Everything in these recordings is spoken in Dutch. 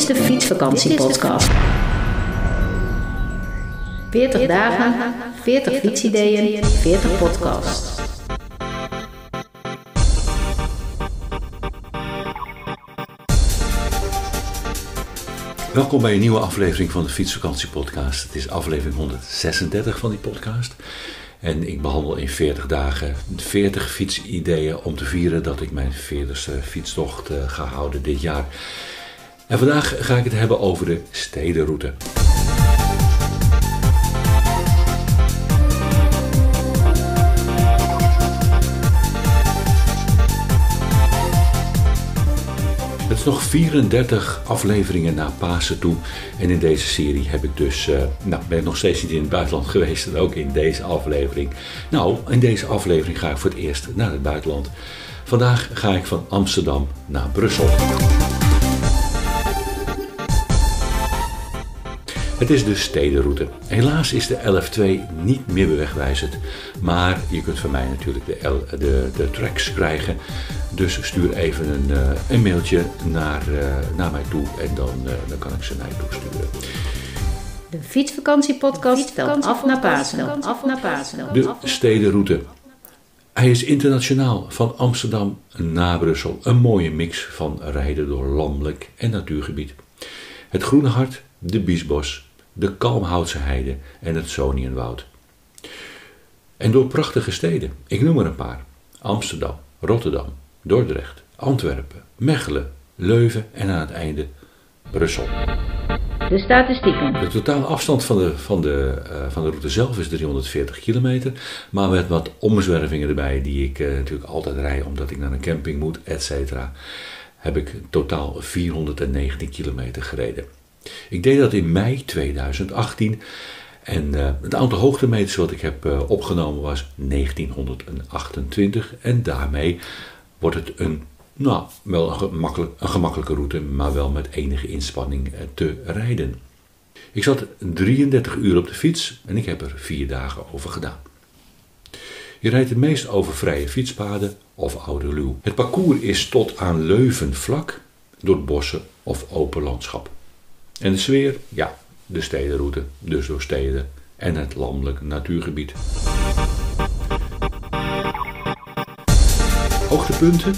Fietsvakantiepodcast. 40 dagen, 40 fietsideeën, 40 podcasts. Welkom bij een nieuwe aflevering van de Fietsvakantiepodcast. Het is aflevering 136 van die podcast. En ik behandel in 40 dagen 40 fietsideeën om te vieren dat ik mijn 40ste fietstocht eh, ga houden dit jaar. En vandaag ga ik het hebben over de stedenroute. Het is nog 34 afleveringen na Pasen toe. En in deze serie heb ik dus, uh, nou, ben ik nog steeds niet in het buitenland geweest. En ook in deze aflevering. Nou, in deze aflevering ga ik voor het eerst naar het buitenland. Vandaag ga ik van Amsterdam naar Brussel. Het is de stedenroute. Helaas is de LF2 niet meer bewegwijzend, maar je kunt van mij natuurlijk de, L, de, de tracks krijgen. Dus stuur even een, uh, een mailtje naar, uh, naar mij toe en dan, uh, dan kan ik ze naar je toesturen. De fietsvakantiepodcast stelt af naar Pasen. Af naar Pasen. De stedenroute. Hij is internationaal van Amsterdam naar Brussel. Een mooie mix van rijden door landelijk en natuurgebied. Het Groene Hart, de Biesbos, de Kalmhoutse Heide en het Sonienwoud. En door prachtige steden, ik noem er een paar: Amsterdam, Rotterdam, Dordrecht, Antwerpen, Mechelen, Leuven en aan het einde Brussel. De statistieken. De totale afstand van de, van, de, uh, van de route zelf is 340 kilometer. Maar met wat omzwervingen erbij, die ik uh, natuurlijk altijd rij omdat ik naar een camping moet, et cetera, heb ik totaal 419 kilometer gereden. Ik deed dat in mei 2018 en uh, het aantal hoogtemeters wat ik heb uh, opgenomen was 1928 en daarmee wordt het een, nou, wel een, een gemakkelijke route, maar wel met enige inspanning uh, te rijden. Ik zat 33 uur op de fiets en ik heb er vier dagen over gedaan. Je rijdt het meest over vrije fietspaden of oude luw. Het parcours is tot aan Leuven vlak door bossen of open landschap. En de sfeer, ja, de stedenroute, dus door steden en het landelijk natuurgebied. Hoogtepunten,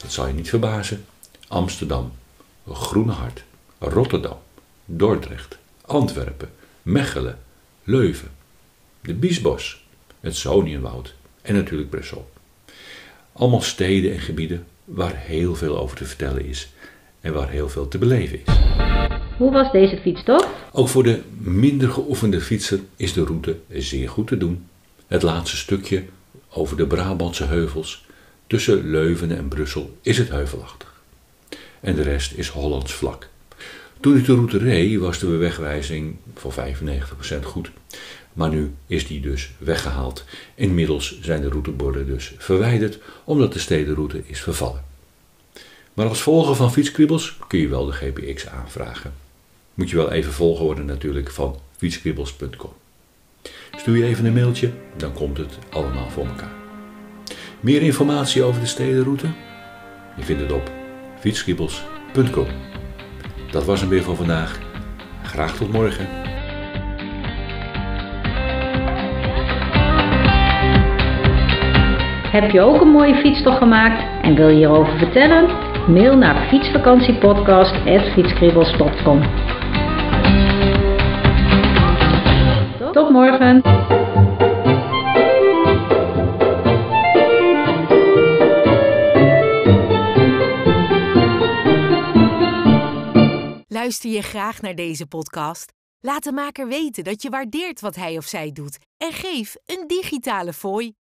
dat zal je niet verbazen, Amsterdam, Groene Hart, Rotterdam, Dordrecht, Antwerpen, Mechelen, Leuven, de Biesbos, het Sonienwoud en natuurlijk Brussel. Allemaal steden en gebieden waar heel veel over te vertellen is en waar heel veel te beleven is. Hoe was deze fietstocht? Ook voor de minder geoefende fietser is de route zeer goed te doen. Het laatste stukje over de Brabantse heuvels tussen Leuven en Brussel is het heuvelachtig. En de rest is Hollands vlak. Toen ik de route reed was de wegwijzing voor 95% goed. Maar nu is die dus weggehaald. Inmiddels zijn de routeborden dus verwijderd omdat de stedenroute is vervallen. Maar als volger van fietskribbels kun je wel de GPX aanvragen. Moet je wel even volgen worden natuurlijk van fietskribbels.com. Stuur je even een mailtje, dan komt het allemaal voor elkaar. Meer informatie over de stedenroute? Je vindt het op fietskribbels.com. Dat was hem weer voor vandaag. Graag tot morgen. Heb je ook een mooie fietstocht gemaakt en wil je hierover vertellen? Mail naar fietsvakantiepodcast.fietskribbels.com Tot morgen! Luister je graag naar deze podcast? Laat de maker weten dat je waardeert wat hij of zij doet en geef een digitale fooi.